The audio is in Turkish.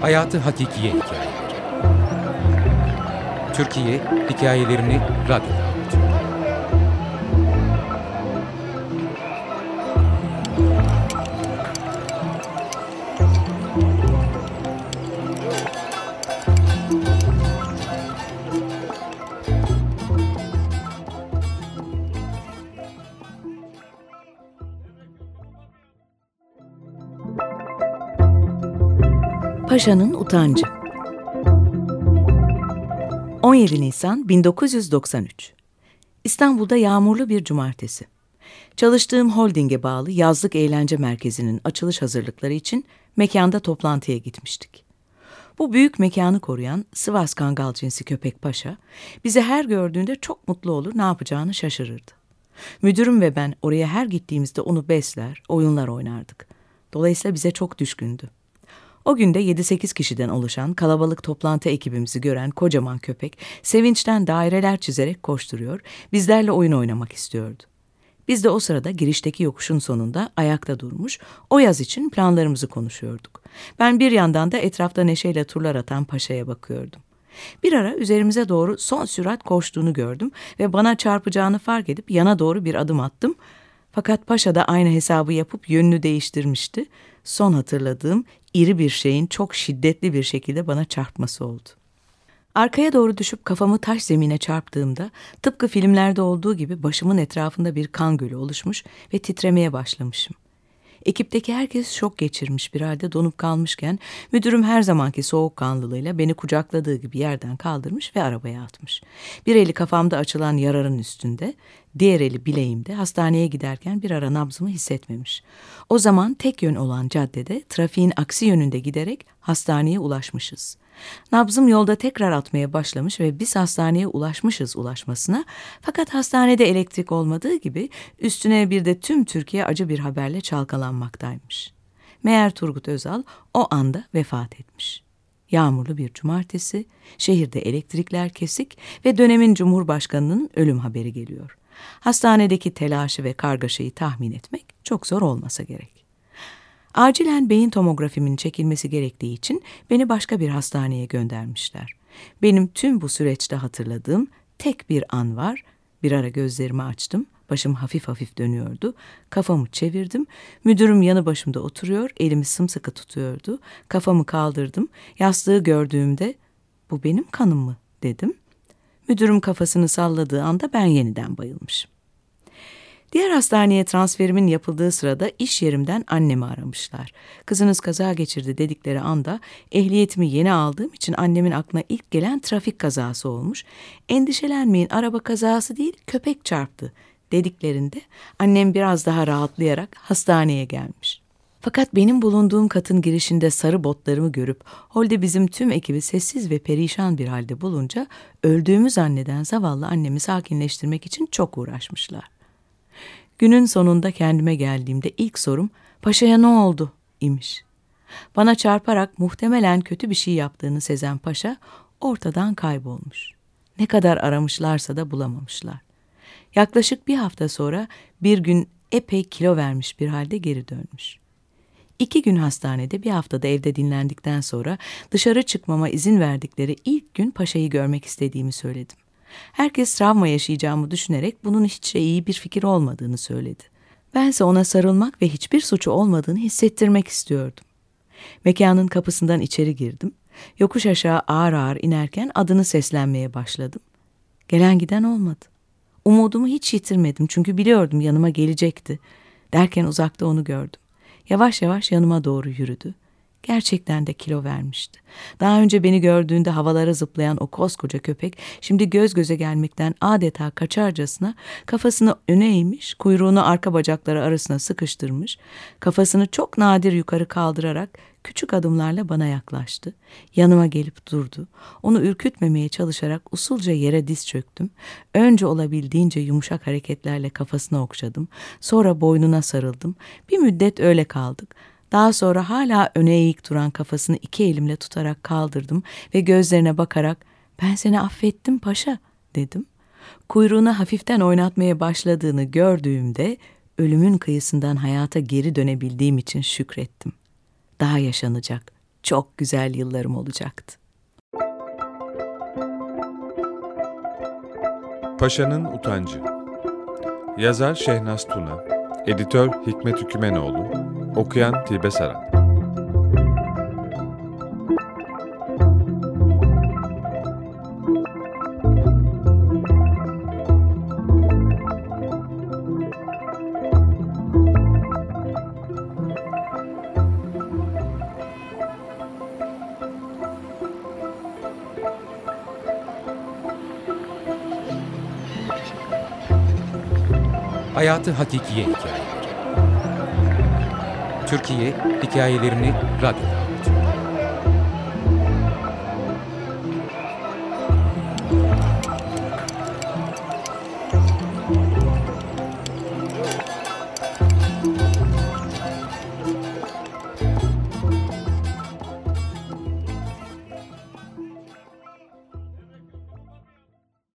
Hayatı Hakikiye Hikayeleri Türkiye hikayelerini radyoda Paşa'nın Utancı 17 Nisan 1993 İstanbul'da yağmurlu bir cumartesi. Çalıştığım holdinge bağlı yazlık eğlence merkezinin açılış hazırlıkları için mekanda toplantıya gitmiştik. Bu büyük mekanı koruyan Sivas Kangal cinsi köpek paşa bizi her gördüğünde çok mutlu olur ne yapacağını şaşırırdı. Müdürüm ve ben oraya her gittiğimizde onu besler, oyunlar oynardık. Dolayısıyla bize çok düşkündü. O günde 7-8 kişiden oluşan kalabalık toplantı ekibimizi gören kocaman köpek sevinçten daireler çizerek koşturuyor, bizlerle oyun oynamak istiyordu. Biz de o sırada girişteki yokuşun sonunda ayakta durmuş, o yaz için planlarımızı konuşuyorduk. Ben bir yandan da etrafta neşeyle turlar atan paşaya bakıyordum. Bir ara üzerimize doğru son sürat koştuğunu gördüm ve bana çarpacağını fark edip yana doğru bir adım attım. Fakat paşa da aynı hesabı yapıp yönünü değiştirmişti. Son hatırladığım iri bir şeyin çok şiddetli bir şekilde bana çarpması oldu. Arkaya doğru düşüp kafamı taş zemine çarptığımda tıpkı filmlerde olduğu gibi başımın etrafında bir kan gölü oluşmuş ve titremeye başlamışım. Ekipteki herkes şok geçirmiş bir halde donup kalmışken müdürüm her zamanki soğukkanlılığıyla beni kucakladığı gibi yerden kaldırmış ve arabaya atmış. Bir eli kafamda açılan yararın üstünde, diğer eli bileğimde hastaneye giderken bir ara nabzımı hissetmemiş. O zaman tek yön olan caddede trafiğin aksi yönünde giderek hastaneye ulaşmışız. Nabzım yolda tekrar atmaya başlamış ve biz hastaneye ulaşmışız ulaşmasına. Fakat hastanede elektrik olmadığı gibi üstüne bir de tüm Türkiye acı bir haberle çalkalanmaktaymış. Meğer Turgut Özal o anda vefat etmiş. Yağmurlu bir cumartesi, şehirde elektrikler kesik ve dönemin Cumhurbaşkanı'nın ölüm haberi geliyor. Hastanedeki telaşı ve kargaşayı tahmin etmek çok zor olmasa gerek. Acilen beyin tomografimin çekilmesi gerektiği için beni başka bir hastaneye göndermişler. Benim tüm bu süreçte hatırladığım tek bir an var. Bir ara gözlerimi açtım. Başım hafif hafif dönüyordu. Kafamı çevirdim. Müdürüm yanı başımda oturuyor. Elimi sımsıkı tutuyordu. Kafamı kaldırdım. Yastığı gördüğümde bu benim kanım mı dedim. Müdürüm kafasını salladığı anda ben yeniden bayılmışım. Diğer hastaneye transferimin yapıldığı sırada iş yerimden annemi aramışlar. Kızınız kaza geçirdi dedikleri anda ehliyetimi yeni aldığım için annemin aklına ilk gelen trafik kazası olmuş. Endişelenmeyin araba kazası değil köpek çarptı dediklerinde annem biraz daha rahatlayarak hastaneye gelmiş. Fakat benim bulunduğum katın girişinde sarı botlarımı görüp holde bizim tüm ekibi sessiz ve perişan bir halde bulunca öldüğümü zanneden zavallı annemi sakinleştirmek için çok uğraşmışlar. Günün sonunda kendime geldiğimde ilk sorum paşaya ne oldu imiş. Bana çarparak muhtemelen kötü bir şey yaptığını sezen paşa ortadan kaybolmuş. Ne kadar aramışlarsa da bulamamışlar. Yaklaşık bir hafta sonra bir gün epey kilo vermiş bir halde geri dönmüş. İki gün hastanede bir haftada evde dinlendikten sonra dışarı çıkmama izin verdikleri ilk gün paşayı görmek istediğimi söyledim. Herkes travma yaşayacağımı düşünerek bunun hiç de iyi bir fikir olmadığını söyledi. Bense ona sarılmak ve hiçbir suçu olmadığını hissettirmek istiyordum. Mekanın kapısından içeri girdim. Yokuş aşağı ağır ağır inerken adını seslenmeye başladım. Gelen giden olmadı. Umudumu hiç yitirmedim çünkü biliyordum yanıma gelecekti. Derken uzakta onu gördüm. Yavaş yavaş yanıma doğru yürüdü. Gerçekten de kilo vermişti. Daha önce beni gördüğünde havalara zıplayan o koskoca köpek şimdi göz göze gelmekten adeta kaçarcasına kafasını öne eğmiş, kuyruğunu arka bacakları arasına sıkıştırmış, kafasını çok nadir yukarı kaldırarak küçük adımlarla bana yaklaştı. Yanıma gelip durdu. Onu ürkütmemeye çalışarak usulca yere diz çöktüm. Önce olabildiğince yumuşak hareketlerle kafasına okşadım. Sonra boynuna sarıldım. Bir müddet öyle kaldık. Daha sonra hala öne eğik duran kafasını iki elimle tutarak kaldırdım ve gözlerine bakarak ben seni affettim paşa dedim. Kuyruğunu hafiften oynatmaya başladığını gördüğümde ölümün kıyısından hayata geri dönebildiğim için şükrettim. Daha yaşanacak çok güzel yıllarım olacaktı. Paşa'nın Utancı Yazar Şehnaz Tuna Editör Hikmet Hükümenoğlu Okuyan Tilbe Saran. Hayatı Hakikiye Hikayeleri Türkiye hikayelerini radyoda.